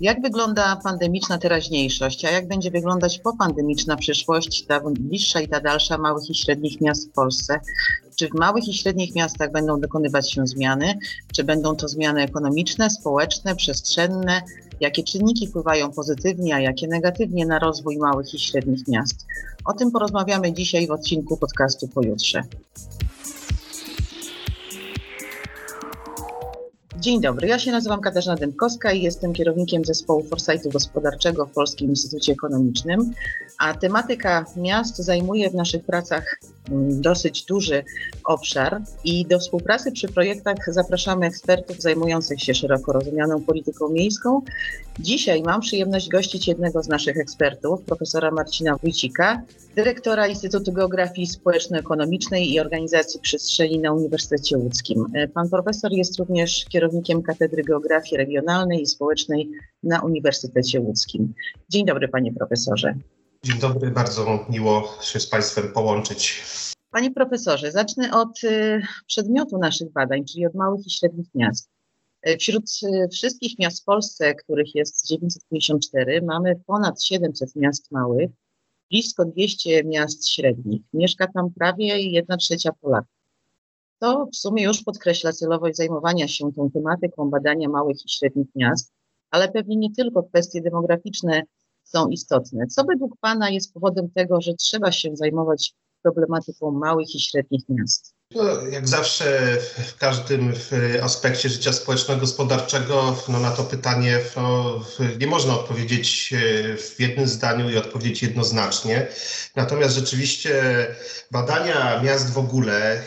Jak wygląda pandemiczna teraźniejszość, a jak będzie wyglądać popandemiczna przyszłość, ta bliższa i ta dalsza małych i średnich miast w Polsce? Czy w małych i średnich miastach będą dokonywać się zmiany? Czy będą to zmiany ekonomiczne, społeczne, przestrzenne? Jakie czynniki wpływają pozytywnie, a jakie negatywnie na rozwój małych i średnich miast? O tym porozmawiamy dzisiaj w odcinku podcastu Pojutrze. Dzień dobry, ja się nazywam Katarzyna Dębkowska i jestem kierownikiem zespołu Foresightu Gospodarczego w Polskim Instytucie Ekonomicznym, a tematyka miast zajmuje w naszych pracach mm, dosyć duży obszar i do współpracy przy projektach zapraszamy ekspertów zajmujących się szeroko rozumianą polityką miejską. Dzisiaj mam przyjemność gościć jednego z naszych ekspertów, profesora Marcina Wójcika, dyrektora Instytutu Geografii Społeczno-Ekonomicznej i Organizacji Przestrzeni na Uniwersytecie Łódzkim. Pan profesor jest również kierownikiem Katedry Geografii Regionalnej i Społecznej na Uniwersytecie Łódzkim. Dzień dobry, panie profesorze. Dzień dobry, bardzo miło się z Państwem połączyć. Panie profesorze, zacznę od y, przedmiotu naszych badań, czyli od małych i średnich miast. Y, wśród y, wszystkich miast w Polsce, których jest 954, mamy ponad 700 miast małych, blisko 200 miast średnich. Mieszka tam prawie 1 trzecia Polaków. To w sumie już podkreśla celowość zajmowania się tą tematyką badania małych i średnich miast, ale pewnie nie tylko kwestie demograficzne są istotne. Co według Pana jest powodem tego, że trzeba się zajmować problematyką małych i średnich miast? No, jak zawsze w każdym aspekcie życia społeczno-gospodarczego no, na to pytanie no, nie można odpowiedzieć e, w jednym zdaniu i odpowiedzieć jednoznacznie. Natomiast rzeczywiście badania miast w ogóle e,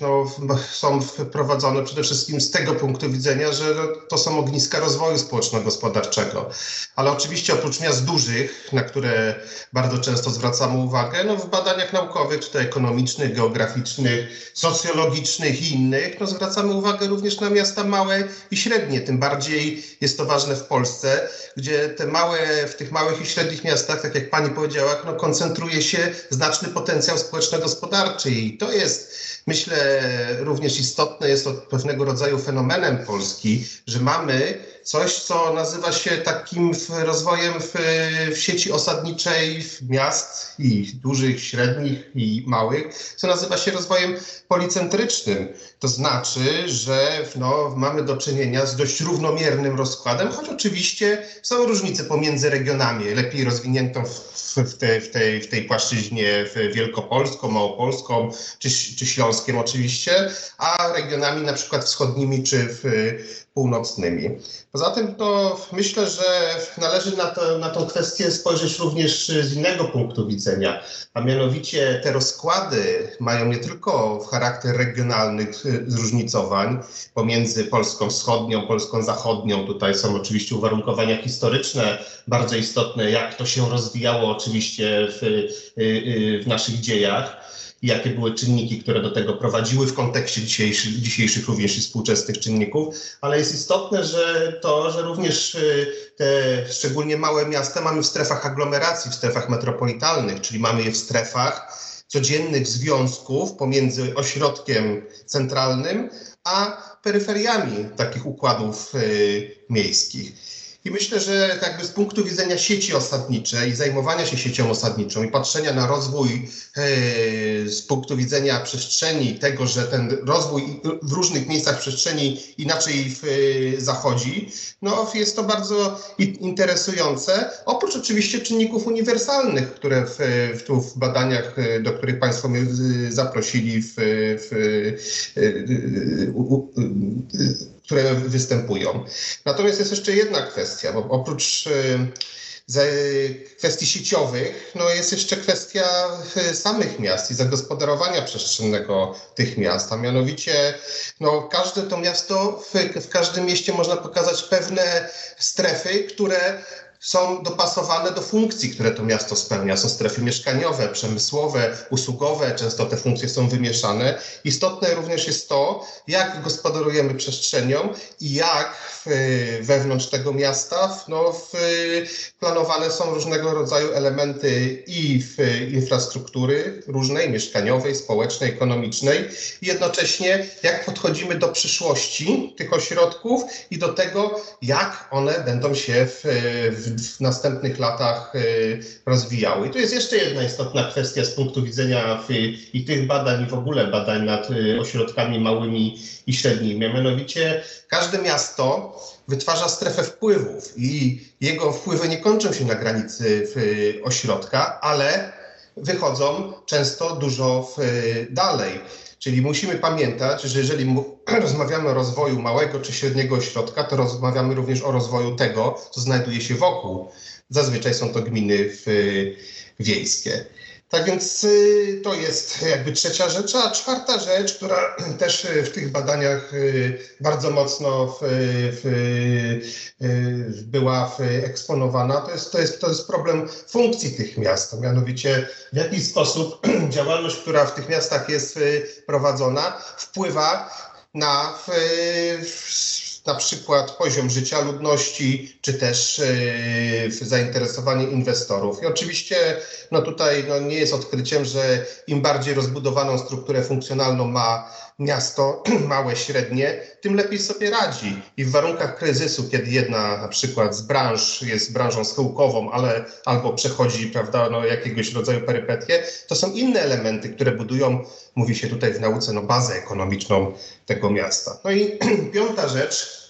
no, są prowadzone przede wszystkim z tego punktu widzenia, że to są ogniska rozwoju społeczno-gospodarczego. Ale oczywiście oprócz miast dużych, na które bardzo często zwracamy uwagę, no, w badaniach naukowych, czy to ekonomicznych, geograficznych, socjologicznych i innych, no zwracamy uwagę również na miasta małe i średnie. Tym bardziej jest to ważne w Polsce, gdzie te małe, w tych małych i średnich miastach, tak jak pani powiedziała, no, koncentruje się znaczny potencjał społeczno-gospodarczy i to jest myślę również istotne, jest to pewnego rodzaju fenomenem Polski, że mamy coś, co nazywa się takim rozwojem w, w sieci osadniczej miast i dużych, średnich i małych, co nazywa się rozwojem policentrycznym. To znaczy, że no, mamy do czynienia z dość równomiernym rozkładem, choć oczywiście są różnice pomiędzy regionami, lepiej rozwiniętą w, w, te, w, tej, w tej płaszczyźnie wielkopolską, małopolską czy, czy śląskiem oczywiście, a regionami na przykład wschodnimi czy w, północnymi. Poza tym to myślę, że należy na, to, na tą kwestię spojrzeć również z innego punktu widzenia, a mianowicie te rozkłady mają nie tylko charakter regionalnych zróżnicowań pomiędzy Polską Wschodnią, Polską Zachodnią. Tutaj są oczywiście uwarunkowania historyczne bardzo istotne, jak to się rozwijało oczywiście w, w naszych dziejach jakie były czynniki, które do tego prowadziły w kontekście dzisiejszych, dzisiejszych również i współczesnych czynników, ale jest istotne, że to, że również y, te szczególnie małe miasta mamy w strefach aglomeracji, w strefach metropolitalnych, czyli mamy je w strefach codziennych związków pomiędzy ośrodkiem centralnym a peryferiami takich układów y, miejskich. I myślę, że jakby z punktu widzenia sieci osadniczej, zajmowania się siecią osadniczą i patrzenia na rozwój e, z punktu widzenia przestrzeni, tego, że ten rozwój w różnych miejscach przestrzeni inaczej w, e, zachodzi, no jest to bardzo interesujące. Oprócz oczywiście czynników uniwersalnych, które w, w, tu w badaniach, e, do których Państwo mnie zaprosili w, w, w które występują. Natomiast jest jeszcze jedna kwestia, bo oprócz y, kwestii sieciowych, no jest jeszcze kwestia y, samych miast i zagospodarowania przestrzennego tych miast, a mianowicie no, każde to miasto, w, w każdym mieście można pokazać pewne strefy, które są dopasowane do funkcji, które to miasto spełnia. Są strefy mieszkaniowe, przemysłowe, usługowe, często te funkcje są wymieszane. Istotne również jest to, jak gospodarujemy przestrzenią i jak wewnątrz tego miasta no, planowane są różnego rodzaju elementy i infrastruktury różnej, mieszkaniowej, społecznej, ekonomicznej i jednocześnie jak podchodzimy do przyszłości tych ośrodków i do tego, jak one będą się w, w, w następnych latach e, rozwijały. I tu jest jeszcze jedna istotna kwestia z punktu widzenia w, i tych badań, i w ogóle badań nad e, ośrodkami małymi i średnimi. Mianowicie każde miasto wytwarza strefę wpływów i jego wpływy nie kończą się na granicy ośrodka, ale wychodzą często dużo dalej. Czyli musimy pamiętać, że jeżeli rozmawiamy o rozwoju małego czy średniego ośrodka, to rozmawiamy również o rozwoju tego, co znajduje się wokół. Zazwyczaj są to gminy wiejskie. Tak więc y, to jest jakby trzecia rzecz, a czwarta rzecz, która też w tych badaniach y, bardzo mocno w, w, y, była eksponowana, to jest, to, jest, to jest problem funkcji tych miast, mianowicie w jaki sposób działalność, która w tych miastach jest prowadzona, wpływa na w, na przykład poziom życia ludności, czy też yy, zainteresowanie inwestorów. I oczywiście no tutaj no nie jest odkryciem, że im bardziej rozbudowaną strukturę funkcjonalną ma miasto, małe, średnie, tym lepiej sobie radzi. I w warunkach kryzysu, kiedy jedna na przykład z branż jest branżą schyłkową, ale albo przechodzi prawda, no, jakiegoś rodzaju perypetie, to są inne elementy, które budują, mówi się tutaj w nauce, no, bazę ekonomiczną tego miasta. No i piąta rzecz,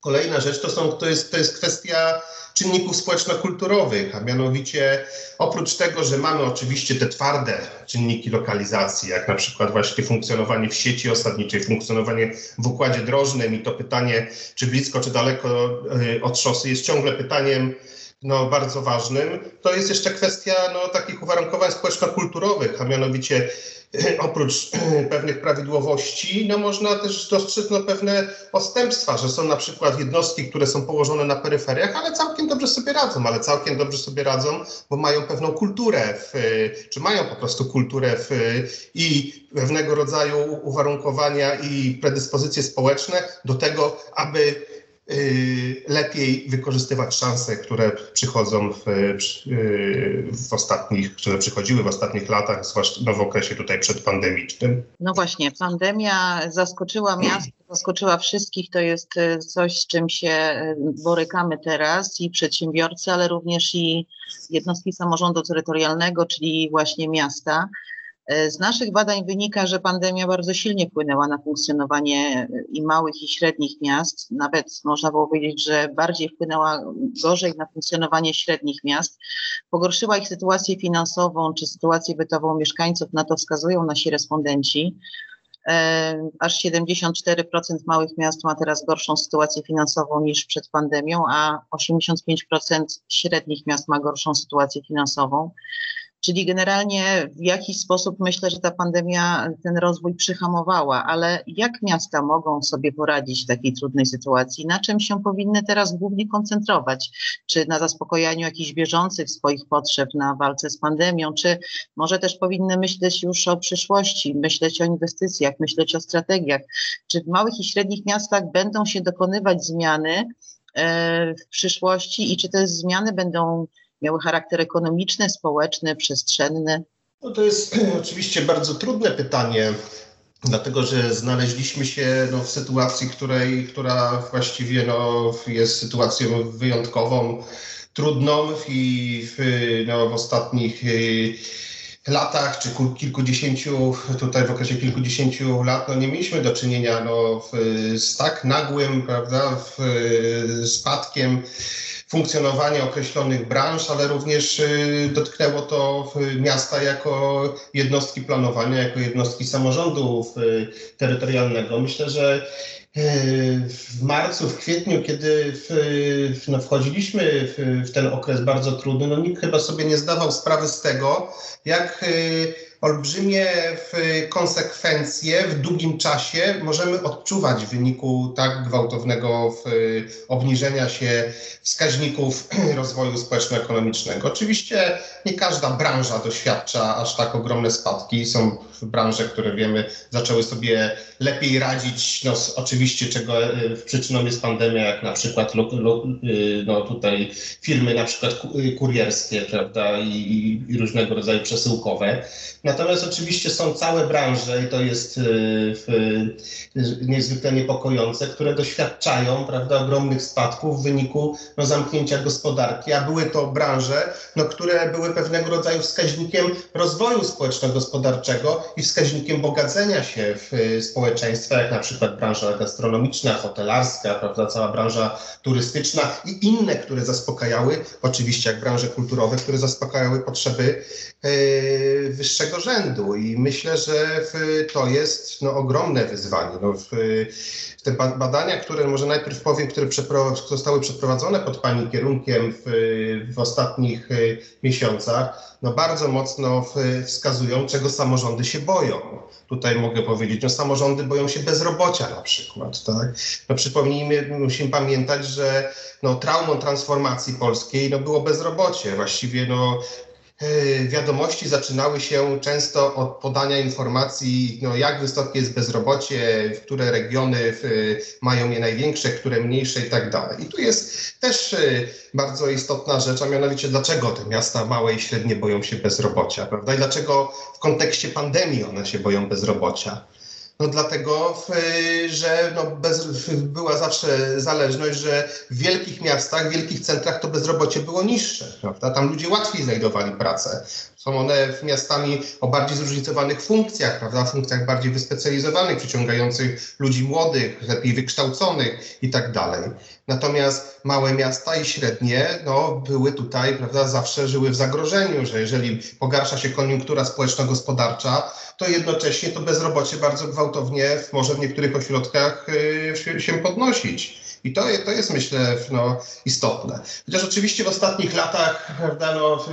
kolejna rzecz, to, są, to, jest, to jest kwestia czynników społeczno-kulturowych, a mianowicie oprócz tego, że mamy oczywiście te twarde czynniki lokalizacji, jak na przykład właśnie funkcjonowanie w sieci osadniczej, funkcjonowanie w układzie drożnym i to pytanie, czy blisko, czy daleko y, od szosy jest ciągle pytaniem no, bardzo ważnym, to jest jeszcze kwestia no, takich uwarunkowań społeczno-kulturowych, a mianowicie oprócz pewnych prawidłowości, no można też dostrzec no, pewne odstępstwa, że są na przykład jednostki, które są położone na peryferiach, ale całkiem dobrze sobie radzą, ale całkiem dobrze sobie radzą, bo mają pewną kulturę, w, czy mają po prostu kulturę w, i pewnego rodzaju uwarunkowania i predyspozycje społeczne do tego, aby lepiej wykorzystywać szanse, które przychodzą w, y, w ostatnich, które przychodziły w ostatnich latach, zwłaszcza w okresie tutaj przedpandemicznym. No właśnie, pandemia zaskoczyła miasto, zaskoczyła wszystkich. To jest y, coś, z czym się borykamy teraz i przedsiębiorcy, ale również i jednostki samorządu terytorialnego, czyli właśnie miasta. Z naszych badań wynika, że pandemia bardzo silnie wpłynęła na funkcjonowanie i małych, i średnich miast. Nawet można było powiedzieć, że bardziej wpłynęła gorzej na funkcjonowanie średnich miast. Pogorszyła ich sytuację finansową czy sytuację bytową mieszkańców, na to wskazują nasi respondenci. E, aż 74% małych miast ma teraz gorszą sytuację finansową niż przed pandemią, a 85% średnich miast ma gorszą sytuację finansową. Czyli generalnie w jakiś sposób myślę, że ta pandemia ten rozwój przyhamowała, ale jak miasta mogą sobie poradzić w takiej trudnej sytuacji? Na czym się powinny teraz głównie koncentrować? Czy na zaspokojaniu jakichś bieżących swoich potrzeb, na walce z pandemią, czy może też powinny myśleć już o przyszłości, myśleć o inwestycjach, myśleć o strategiach? Czy w małych i średnich miastach będą się dokonywać zmiany e, w przyszłości i czy te zmiany będą miały charakter ekonomiczny, społeczny, przestrzenny? No to jest oczywiście bardzo trudne pytanie, dlatego że znaleźliśmy się no, w sytuacji, której, która właściwie no, jest sytuacją wyjątkową, trudną i w, no, w ostatnich y, latach, czy kilkudziesięciu, tutaj w okresie kilkudziesięciu lat, no nie mieliśmy do czynienia no, w, z tak nagłym, prawda, w, spadkiem funkcjonowanie określonych branż, ale również y, dotknęło to miasta jako jednostki planowania, jako jednostki samorządu y, terytorialnego. Myślę, że w marcu, w kwietniu, kiedy w, no, wchodziliśmy w, w, ten okres bardzo trudny, no nikt chyba sobie nie zdawał sprawy z tego, jak olbrzymie konsekwencje w długim czasie możemy odczuwać w wyniku tak gwałtownego obniżenia się wskaźników rozwoju społeczno-ekonomicznego. Oczywiście nie każda branża doświadcza aż tak ogromne spadki. Są branże, które wiemy zaczęły sobie lepiej radzić. No, oczywiście czego e, przyczyną jest pandemia, jak na przykład y, no, tutaj firmy na przykład kurierskie, prawda, i, i różnego rodzaju przesyłkowe. Natomiast oczywiście są całe branże i to jest y, niezwykle niepokojące, które doświadczają prawda, ogromnych spadków w wyniku no, zamknięcia gospodarki, a były to branże, no, które były pewnego rodzaju wskaźnikiem rozwoju społeczno-gospodarczego i wskaźnikiem bogacenia się w społeczeństwa, jak na przykład branża gastronomiczna, hotelarska, prawda, cała branża turystyczna i inne, które zaspokajały, oczywiście jak branże kulturowe, które zaspokajały potrzeby yy, wyższego rzędu. I myślę, że to jest no, ogromne wyzwanie. No, te badania, które może najpierw powiem, które zostały przeprowadzone pod Pani kierunkiem w, w ostatnich y, miesiącach, no bardzo mocno wskazują, czego samorządy się boją. Tutaj mogę powiedzieć, no samorządy boją się bezrobocia na przykład. Tak? No przypomnijmy, musimy pamiętać, że no, traumą transformacji polskiej no, było bezrobocie. Właściwie no, wiadomości zaczynały się często od podania informacji, no jak wysokie jest bezrobocie, które regiony mają je największe, które mniejsze i tak dalej. I tu jest też e, bardzo istotna rzecz, a mianowicie dlaczego te miasta małe i średnie boją się bezrobocia, prawda? I dlaczego w kontekście pandemii one się boją bezrobocia. No dlatego, że no bez, była zawsze zależność, że w wielkich miastach, w wielkich centrach to bezrobocie było niższe, prawda? Tam ludzie łatwiej znajdowali pracę. Są one w miastami o bardziej zróżnicowanych funkcjach, prawda? Funkcjach bardziej wyspecjalizowanych, przyciągających ludzi młodych, lepiej wykształconych i tak dalej. Natomiast małe miasta i średnie, no, były tutaj, prawda, zawsze żyły w zagrożeniu, że jeżeli pogarsza się koniunktura społeczno-gospodarcza, to jednocześnie to bezrobocie bardzo gwałtownie może w niektórych ośrodkach y, się podnosić. I to, to jest, myślę, no, istotne. Chociaż oczywiście w ostatnich latach prawda, no,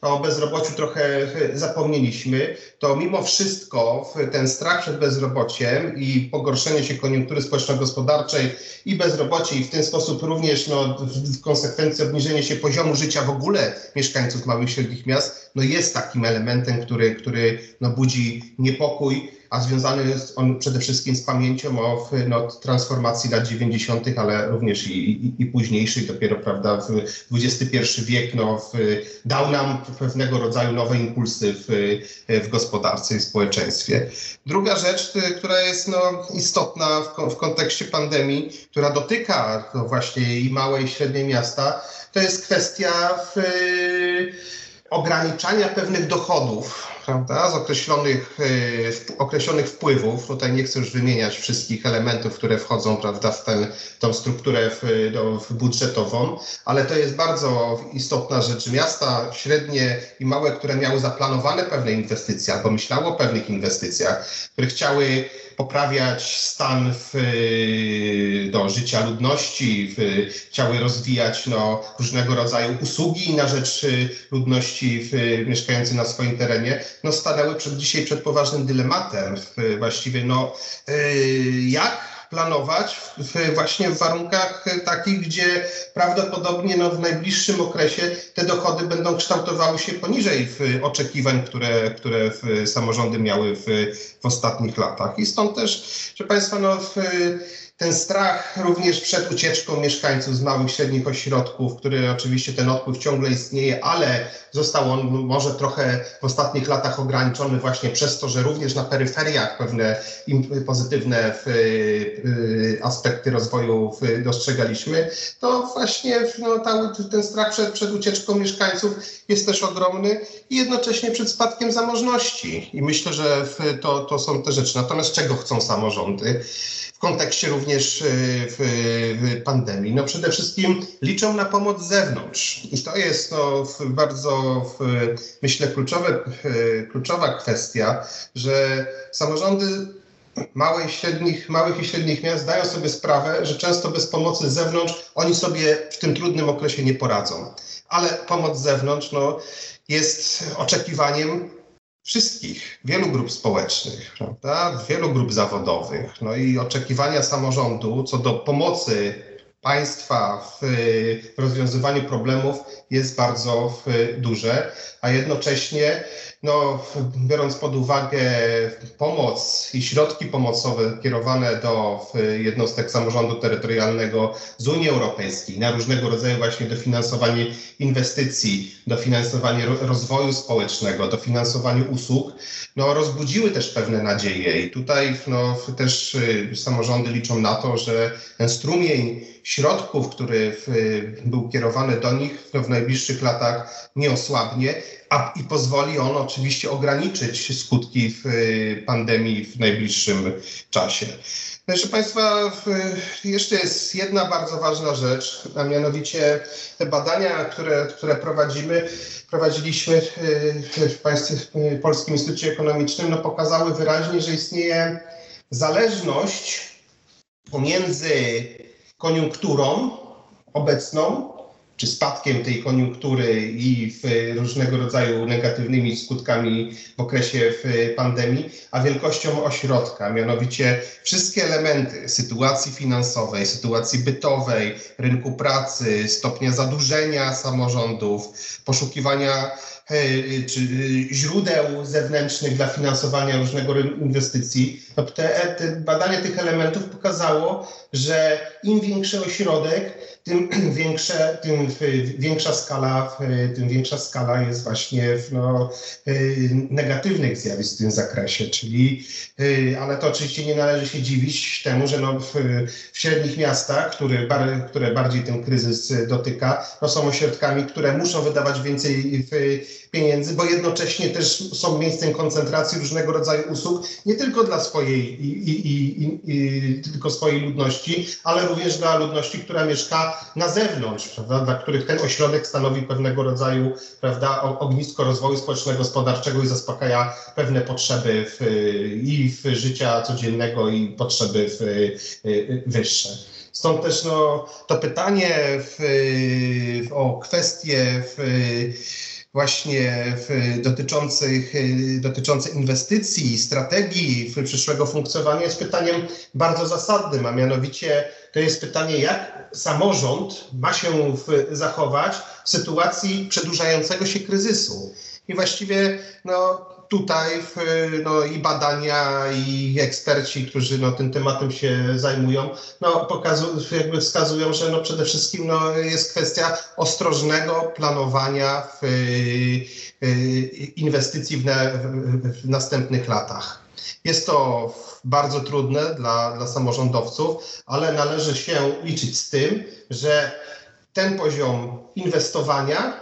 o bezrobociu trochę zapomnieliśmy, to mimo wszystko ten strach przed bezrobociem i pogorszenie się koniunktury społeczno-gospodarczej i bezrobocie i w ten sposób również no, w konsekwencji obniżenie się poziomu życia w ogóle mieszkańców małych i średnich miast, no jest takim elementem, który, który no, budzi niepokój a związany jest on przede wszystkim z pamięcią o no, transformacji lat 90., ale również i, i, i późniejszych, dopiero prawda, w XXI wiek no, w, dał nam pewnego rodzaju nowe impulsy w, w gospodarce i społeczeństwie. Druga rzecz, która jest no, istotna w, w kontekście pandemii, która dotyka no, właśnie i małe i średnie miasta, to jest kwestia w, ograniczania pewnych dochodów prawda, z określonych, e, określonych wpływów. Tutaj nie chcę już wymieniać wszystkich elementów, które wchodzą prawda, w tę, tą strukturę w, do, w budżetową, ale to jest bardzo istotna rzecz. Miasta średnie i małe, które miały zaplanowane pewne inwestycje albo myślały o pewnych inwestycjach, które chciały poprawiać stan w, do życia ludności, w, chciały rozwijać no, różnego rodzaju usługi na rzecz ludności w, mieszkającej na swoim terenie, no, stanęły przed, dzisiaj przed poważnym dylematem. Właściwie no, y, jak planować w, właśnie w warunkach takich, gdzie prawdopodobnie no, w najbliższym okresie te dochody będą kształtowały się poniżej oczekiwań, które, które samorządy miały w, w ostatnich latach. I stąd też, że Państwa, no, w, ten strach również przed ucieczką mieszkańców z małych, średnich ośrodków, który oczywiście ten odpływ ciągle istnieje, ale został on może trochę w ostatnich latach ograniczony właśnie przez to, że również na peryferiach pewne pozytywne y, aspekty rozwoju dostrzegaliśmy, to właśnie no, ten strach przed, przed ucieczką mieszkańców jest też ogromny i jednocześnie przed spadkiem zamożności. I myślę, że to, to są te rzeczy. Natomiast czego chcą samorządy? Kontekście również w pandemii? No przede wszystkim liczą na pomoc z zewnątrz. I to jest no, bardzo, myślę, kluczowe, kluczowa kwestia, że samorządy małych i, średnich, małych i średnich miast zdają sobie sprawę, że często bez pomocy z zewnątrz oni sobie w tym trudnym okresie nie poradzą. Ale pomoc z zewnątrz no, jest oczekiwaniem wszystkich, wielu grup społecznych, prawda? wielu grup zawodowych. No i oczekiwania samorządu co do pomocy państwa w rozwiązywaniu problemów jest bardzo duże, a jednocześnie no, biorąc pod uwagę pomoc i środki pomocowe kierowane do jednostek samorządu terytorialnego z Unii Europejskiej na różnego rodzaju właśnie dofinansowanie inwestycji, dofinansowanie rozwoju społecznego, dofinansowanie usług, no, rozbudziły też pewne nadzieje. I tutaj no, też y, samorządy liczą na to, że ten strumień środków, który był kierowany do nich w najbliższych latach nie osłabnie a, i pozwoli on oczywiście ograniczyć skutki w pandemii w najbliższym czasie. Proszę Państwa, jeszcze jest jedna bardzo ważna rzecz, a mianowicie te badania, które, które prowadzimy, prowadziliśmy w Państwie w Polskim Instytucie Ekonomicznym, no pokazały wyraźnie, że istnieje zależność pomiędzy koniunkturą obecną, czy spadkiem tej koniunktury i różnego rodzaju negatywnymi skutkami w okresie pandemii, a wielkością ośrodka, mianowicie wszystkie elementy sytuacji finansowej, sytuacji bytowej, rynku pracy, stopnia zadłużenia samorządów, poszukiwania E, czy e, źródeł zewnętrznych dla finansowania różnego inwestycji, to te, te badanie tych elementów pokazało, że im większy ośrodek, tym, większe, tym większa skala, tym większa skala jest właśnie no, e, negatywnych zjawisk w tym zakresie. Czyli, ale to oczywiście nie należy się dziwić temu, że no w, w średnich miastach, które, które bardziej ten kryzys dotyka, no są ośrodkami, które muszą wydawać więcej pieniędzy, bo jednocześnie też są miejscem koncentracji różnego rodzaju usług, nie tylko dla swojej, i, i, i, tylko swojej ludności, ale również dla ludności, która mieszka na zewnątrz, prawda, dla których ten ośrodek stanowi pewnego rodzaju prawda, ognisko rozwoju społeczno-gospodarczego i zaspokaja pewne potrzeby w, i w życia codziennego, i potrzeby w, wyższe. Stąd też no, to pytanie w, o kwestie w, właśnie dotyczących, dotyczące inwestycji, strategii przyszłego funkcjonowania jest pytaniem bardzo zasadnym, a mianowicie to jest pytanie, jak samorząd ma się zachować w sytuacji przedłużającego się kryzysu. I właściwie no, tutaj no, i badania, i eksperci, którzy no, tym tematem się zajmują, no, pokazują, jakby wskazują, że no, przede wszystkim no, jest kwestia ostrożnego planowania w, y, inwestycji w, w, w następnych latach. Jest to bardzo trudne dla, dla samorządowców, ale należy się liczyć z tym, że ten poziom inwestowania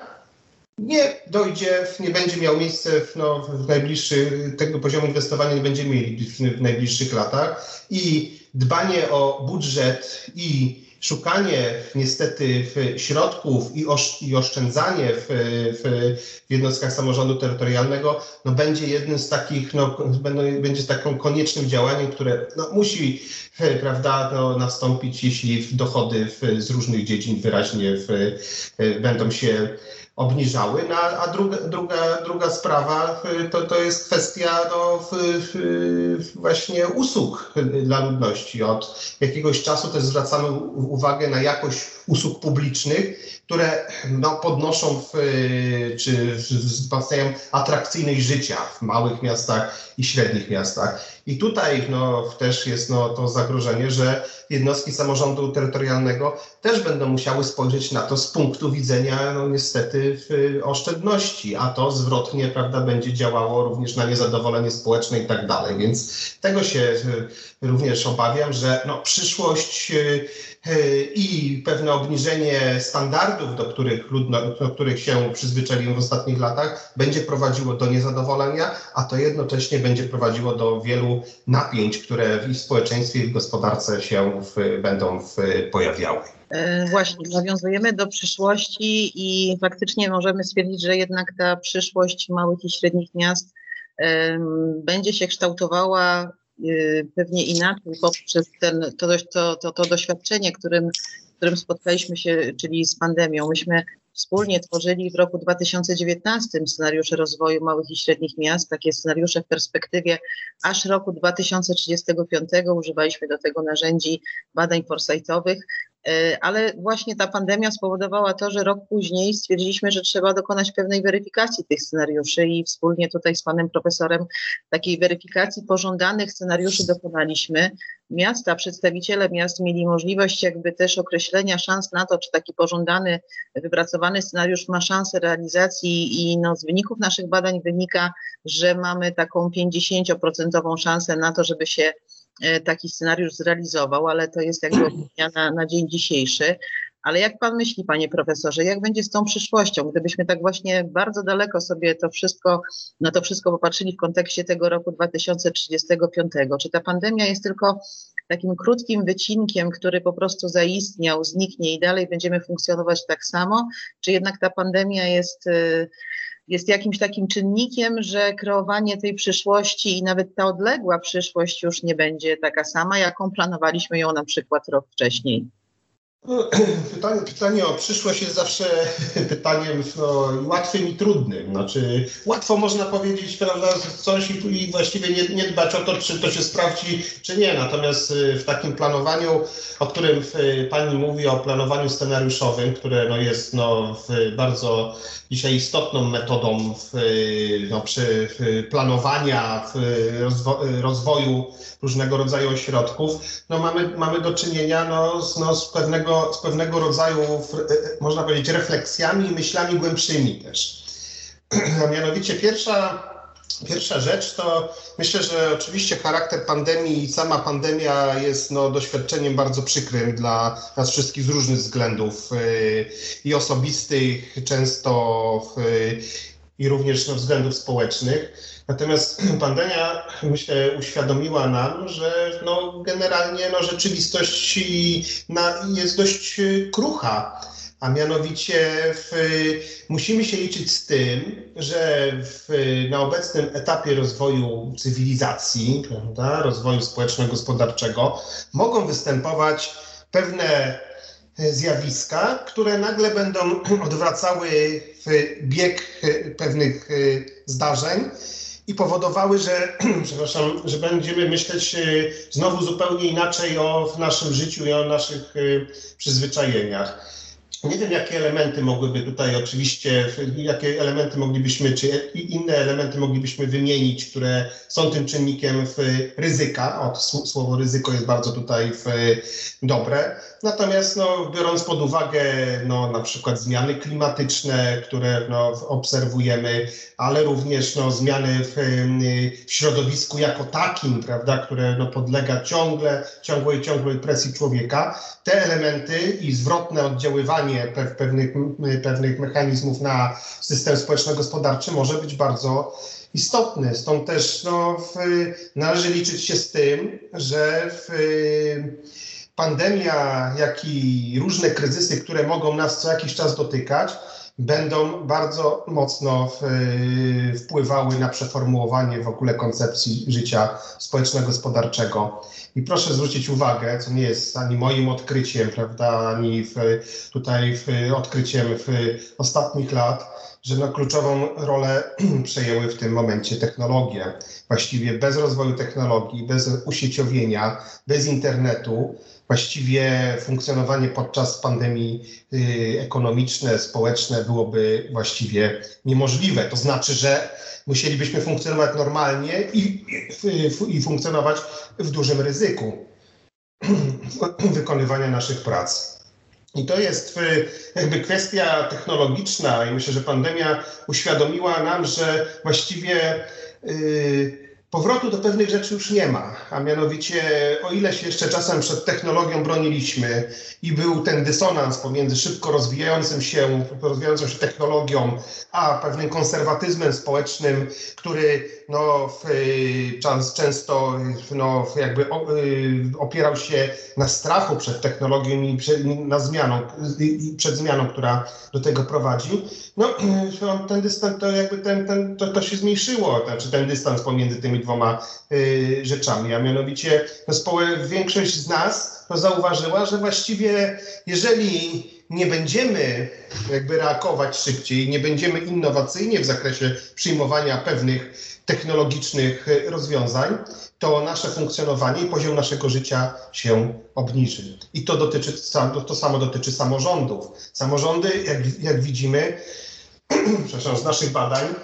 nie dojdzie, nie będzie miał miejsca w, no, w najbliższych, tego poziomu inwestowania nie będziemy mieli w, w najbliższych latach. I dbanie o budżet i szukanie niestety środków i, osz, i oszczędzanie w, w, w, jednostkach samorządu terytorialnego no będzie jednym z takich, no, będzie taką koniecznym działaniem, które no, musi prawda, no, nastąpić, jeśli dochody z różnych dziedzin wyraźnie będą się obniżały. No, a druga, druga, druga sprawa y, to, to jest kwestia no, właśnie usług dla ludności. Od jakiegoś czasu też zwracamy uwagę na jakość usług publicznych, które no, podnoszą w, czy wzmacniają atrakcyjność życia w małych miastach i średnich miastach. I tutaj no, też jest no, to zagrożenie, że jednostki samorządu terytorialnego też będą musiały spojrzeć na to z punktu widzenia no, niestety oszczędności, a to zwrotnie prawda, będzie działało również na niezadowolenie społeczne i tak dalej. Więc tego się również obawiam, że no, przyszłość i pewne obniżenie standardów, do których, ludno, do których się przyzwyczaiłem w ostatnich latach, będzie prowadziło do niezadowolenia, a to jednocześnie będzie prowadziło do wielu napięć, które w społeczeństwie i w gospodarce się w, będą w, pojawiały. Właśnie, nawiązujemy do przyszłości i faktycznie możemy stwierdzić, że jednak ta przyszłość małych i średnich miast będzie się kształtowała pewnie inaczej poprzez ten, to, to, to, to doświadczenie, którym, którym spotkaliśmy się, czyli z pandemią. Myśmy wspólnie tworzyli w roku 2019 scenariusze rozwoju małych i średnich miast, takie scenariusze w perspektywie aż roku 2035. Używaliśmy do tego narzędzi badań foresightowych, ale właśnie ta pandemia spowodowała to, że rok później stwierdziliśmy, że trzeba dokonać pewnej weryfikacji tych scenariuszy i wspólnie tutaj z panem profesorem takiej weryfikacji pożądanych scenariuszy dokonaliśmy. Miasta, przedstawiciele miast mieli możliwość jakby też określenia szans na to, czy taki pożądany, wypracowany scenariusz ma szansę realizacji i no, z wyników naszych badań wynika, że mamy taką 50% szansę na to, żeby się e, taki scenariusz zrealizował, ale to jest jakby opinia na, na dzień dzisiejszy. Ale jak pan myśli, panie profesorze, jak będzie z tą przyszłością, gdybyśmy tak właśnie bardzo daleko sobie to wszystko, na to wszystko popatrzyli w kontekście tego roku 2035? Czy ta pandemia jest tylko takim krótkim wycinkiem, który po prostu zaistniał, zniknie i dalej będziemy funkcjonować tak samo? Czy jednak ta pandemia jest y, jest jakimś takim czynnikiem, że kreowanie tej przyszłości i nawet ta odległa przyszłość już nie będzie taka sama, jaką planowaliśmy ją na przykład rok wcześniej. Pytanie, pytanie o przyszłość jest zawsze pytaniem no, łatwym i trudnym. Znaczy, łatwo można powiedzieć prawda, coś i, i właściwie nie, nie, dbać o to, czy to się sprawdzi, czy nie. Natomiast y, w takim planowaniu, o którym y, Pani mówi, o planowaniu scenariuszowym, które no, jest no, bardzo dzisiaj istotną metodą w, no, przy planowania rozwo rozwoju różnego rodzaju ośrodków, no mamy, mamy do czynienia no, z, no, z, pewnego, z pewnego rodzaju, można powiedzieć, refleksjami i myślami głębszymi też. A mianowicie pierwsza, Pierwsza rzecz to myślę, że oczywiście charakter pandemii i sama pandemia jest no, doświadczeniem bardzo przykrym dla nas wszystkich z różnych względów yy, i osobistych, często i również no, względów społecznych. Natomiast pandemia, myślę, uświadomiła nam, że no, generalnie no, rzeczywistość jest dość krucha a mianowicie w, musimy się liczyć z tym, że w, na obecnym etapie rozwoju cywilizacji, prawda, rozwoju społeczno-gospodarczego, mogą występować pewne zjawiska, które nagle będą odwracały bieg pewnych zdarzeń i powodowały, że, przepraszam, że będziemy myśleć znowu zupełnie inaczej o naszym życiu i o naszych przyzwyczajeniach. Nie wiem, jakie elementy mogłyby tutaj oczywiście, jakie elementy moglibyśmy, czy inne elementy moglibyśmy wymienić, które są tym czynnikiem ryzyka. O, słowo ryzyko jest bardzo tutaj dobre. Natomiast no, biorąc pod uwagę no, na przykład zmiany klimatyczne, które no, obserwujemy, ale również no, zmiany w, w środowisku jako takim, prawda, które no, podlega ciągle, ciągłej, ciągłej presji człowieka, te elementy i zwrotne oddziaływanie pewnych, pewnych mechanizmów na system społeczno-gospodarczy może być bardzo istotny. Stąd też no, w, należy liczyć się z tym, że w, pandemia, jak i różne kryzysy, które mogą nas co jakiś czas dotykać, będą bardzo mocno wpływały na przeformułowanie w ogóle koncepcji życia społeczno-gospodarczego. I proszę zwrócić uwagę, co nie jest ani moim odkryciem, prawda, ani w, tutaj w odkryciem w ostatnich lat, że no kluczową rolę przejęły w tym momencie technologie. Właściwie bez rozwoju technologii, bez usieciowienia, bez internetu, właściwie funkcjonowanie podczas pandemii y, ekonomiczne, społeczne byłoby właściwie niemożliwe. To znaczy, że musielibyśmy funkcjonować normalnie i, i, i funkcjonować w dużym ryzyku wykonywania naszych prac. I to jest y, jakby kwestia technologiczna i myślę, że pandemia uświadomiła nam, że właściwie yy, Powrotu do pewnych rzeczy już nie ma, a mianowicie o ile się jeszcze czasem przed technologią broniliśmy i był ten dysonans pomiędzy szybko rozwijającym się, rozwijającą się technologią, a pewnym konserwatyzmem społecznym, który no, często no, jakby opierał się na strachu przed technologią i przed, na zmianą, przed zmianą, która do tego prowadzi, no ten dystans to jakby ten, ten, to, to się zmniejszyło, znaczy ten dystans pomiędzy tymi dwoma y, rzeczami, a mianowicie no, większość z nas to zauważyła, że właściwie jeżeli nie będziemy jakby reagować szybciej, nie będziemy innowacyjnie w zakresie przyjmowania pewnych technologicznych rozwiązań, to nasze funkcjonowanie i poziom naszego życia się obniży. I to, dotyczy, to samo dotyczy samorządów. Samorządy, jak, jak widzimy, przepraszam, z naszych badań,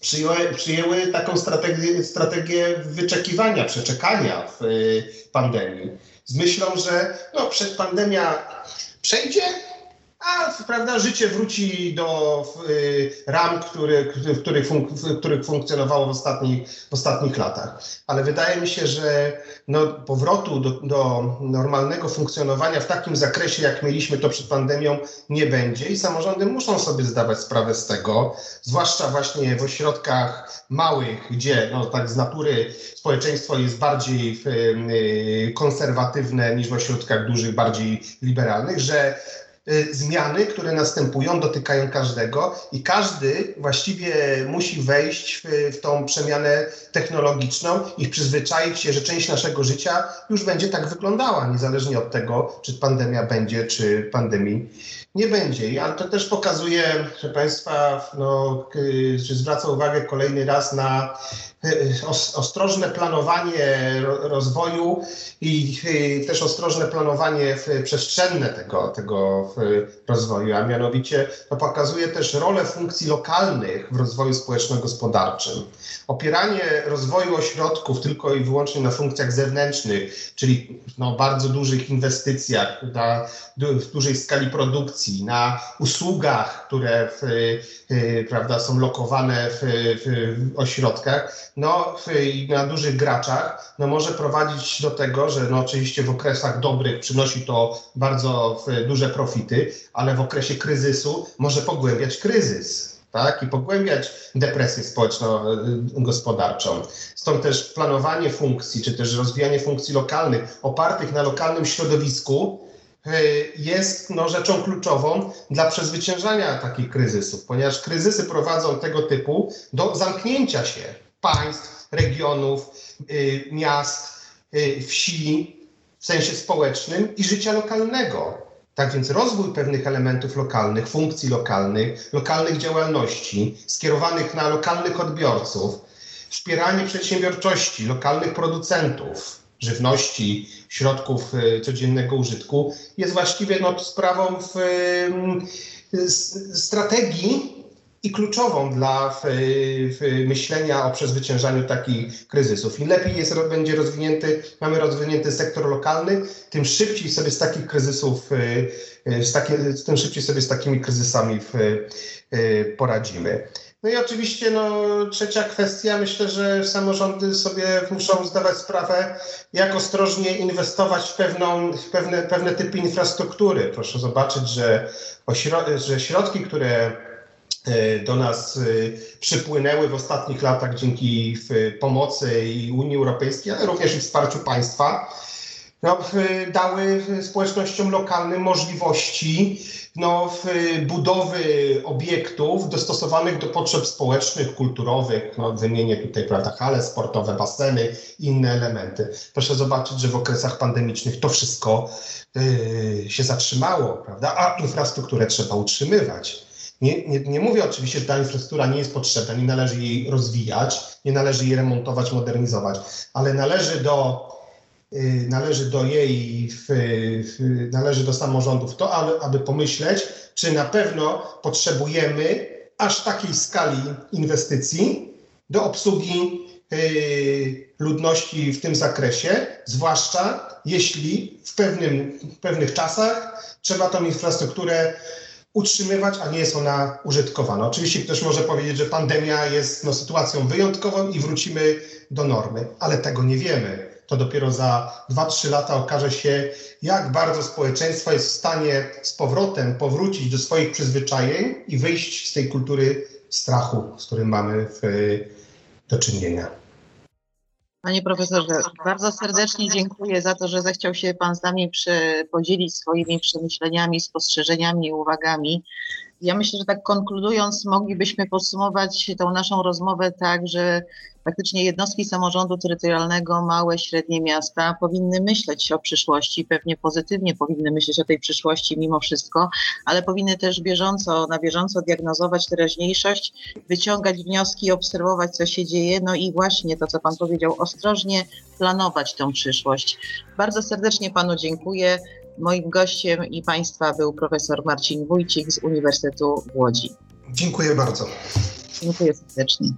przyjęły, przyjęły taką strategię, strategię wyczekiwania, przeczekania w e, pandemii. Z myślą, że no, przed pandemia przejdzie, a prawda, życie wróci do y, ram, który, w, których funk, w których funkcjonowało w ostatnich, w ostatnich latach. Ale wydaje mi się, że no, powrotu do, do normalnego funkcjonowania w takim zakresie, jak mieliśmy to przed pandemią, nie będzie i samorządy muszą sobie zdawać sprawę z tego, zwłaszcza właśnie w ośrodkach małych, gdzie no, tak z natury społeczeństwo jest bardziej y, konserwatywne niż w ośrodkach dużych, bardziej liberalnych, że zmiany, które następują, dotykają każdego i każdy właściwie musi wejść w, w tą przemianę technologiczną i przyzwyczaić się, że część naszego życia już będzie tak wyglądała, niezależnie od tego, czy pandemia będzie, czy pandemii nie będzie. I to też pokazuje, że Państwa, no, czy zwraca uwagę kolejny raz na y, ostrożne planowanie rozwoju i y, też ostrożne planowanie przestrzenne tego, tego rozwoju, a mianowicie to pokazuje też rolę funkcji lokalnych w rozwoju społeczno-gospodarczym. Opieranie rozwoju ośrodków tylko i wyłącznie na funkcjach zewnętrznych, czyli no, bardzo dużych inwestycjach, na dużej skali produkcji, na usługach, które w, y, prawda, są lokowane w, w ośrodkach, no, w, na dużych graczach, no, może prowadzić do tego, że no, oczywiście w okresach dobrych przynosi to bardzo duże profity, ale w okresie kryzysu może pogłębiać kryzys tak, i pogłębiać depresję społeczno-gospodarczą. Stąd też planowanie funkcji, czy też rozwijanie funkcji lokalnych opartych na lokalnym środowisku y, jest no, rzeczą kluczową dla przezwyciężania takich kryzysów, ponieważ kryzysy prowadzą tego typu do zamknięcia się państw, regionów, y, miast, y, wsi w sensie społecznym i życia lokalnego. Tak więc rozwój pewnych elementów lokalnych, funkcji lokalnych, lokalnych działalności skierowanych na lokalnych odbiorców, wspieranie przedsiębiorczości, lokalnych producentów żywności, środków y, codziennego użytku jest właściwie no, sprawą w, y, strategii i kluczową dla w, w myślenia o przezwyciężaniu takich kryzysów. Im lepiej jest, będzie rozwinięty, mamy rozwinięty sektor lokalny, tym szybciej sobie z takich kryzysów, y, z taki, tym szybciej sobie z takimi kryzysami poradzimy. No i oczywiście no, trzecia kwestia, myślę, że samorządy sobie muszą zdawać sprawę, jak ostrożnie inwestować w, pewną, w pewne, pewne typy infrastruktury. Proszę zobaczyć, że, że środki, które E, do nas e, przypłynęły w ostatnich latach dzięki pomocy i Unii Europejskiej, ale również i wsparciu państwa, no, dały społecznościom lokalnym możliwości no, budowy obiektów dostosowanych do potrzeb społecznych, kulturowych. No, wymienię tutaj prawda, hale sportowe, baseny inne elementy. Proszę zobaczyć, że w okresach pandemicznych to wszystko yy, się zatrzymało, prawda? a infrastrukturę trzeba utrzymywać. Nie, nie, nie mówię oczywiście, że ta infrastruktura nie jest potrzebna, nie należy jej rozwijać, nie należy jej remontować, modernizować, ale należy do, y, należy do jej, w, w, należy do samorządów to, aby, aby pomyśleć, czy na pewno potrzebujemy aż takiej skali inwestycji do obsługi y, ludności w tym zakresie, zwłaszcza jeśli w, pewnym, w pewnych czasach trzeba tą infrastrukturę utrzymywać, a nie jest ona użytkowana. Oczywiście ktoś może powiedzieć, że pandemia jest no, sytuacją wyjątkową i wrócimy do normy, ale tego nie wiemy. To dopiero za 2-3 lata okaże się, jak bardzo społeczeństwo jest w stanie z powrotem powrócić do swoich przyzwyczajeń i wyjść z tej kultury strachu, z którym mamy w, do czynienia. Panie profesorze, bardzo serdecznie dziękuję za to, że zechciał się Pan z nami podzielić swoimi przemyśleniami, spostrzeżeniami i uwagami. Ja myślę, że tak konkludując, moglibyśmy podsumować tą naszą rozmowę tak, że faktycznie jednostki samorządu terytorialnego, małe, średnie miasta powinny myśleć o przyszłości, pewnie pozytywnie powinny myśleć o tej przyszłości mimo wszystko, ale powinny też bieżąco, na bieżąco diagnozować teraźniejszość, wyciągać wnioski, obserwować, co się dzieje, no i właśnie to, co Pan powiedział, ostrożnie planować tą przyszłość. Bardzo serdecznie Panu dziękuję. Moim gościem i Państwa był profesor Marcin Wójcik z Uniwersytetu w Łodzi. Dziękuję bardzo. Dziękuję serdecznie.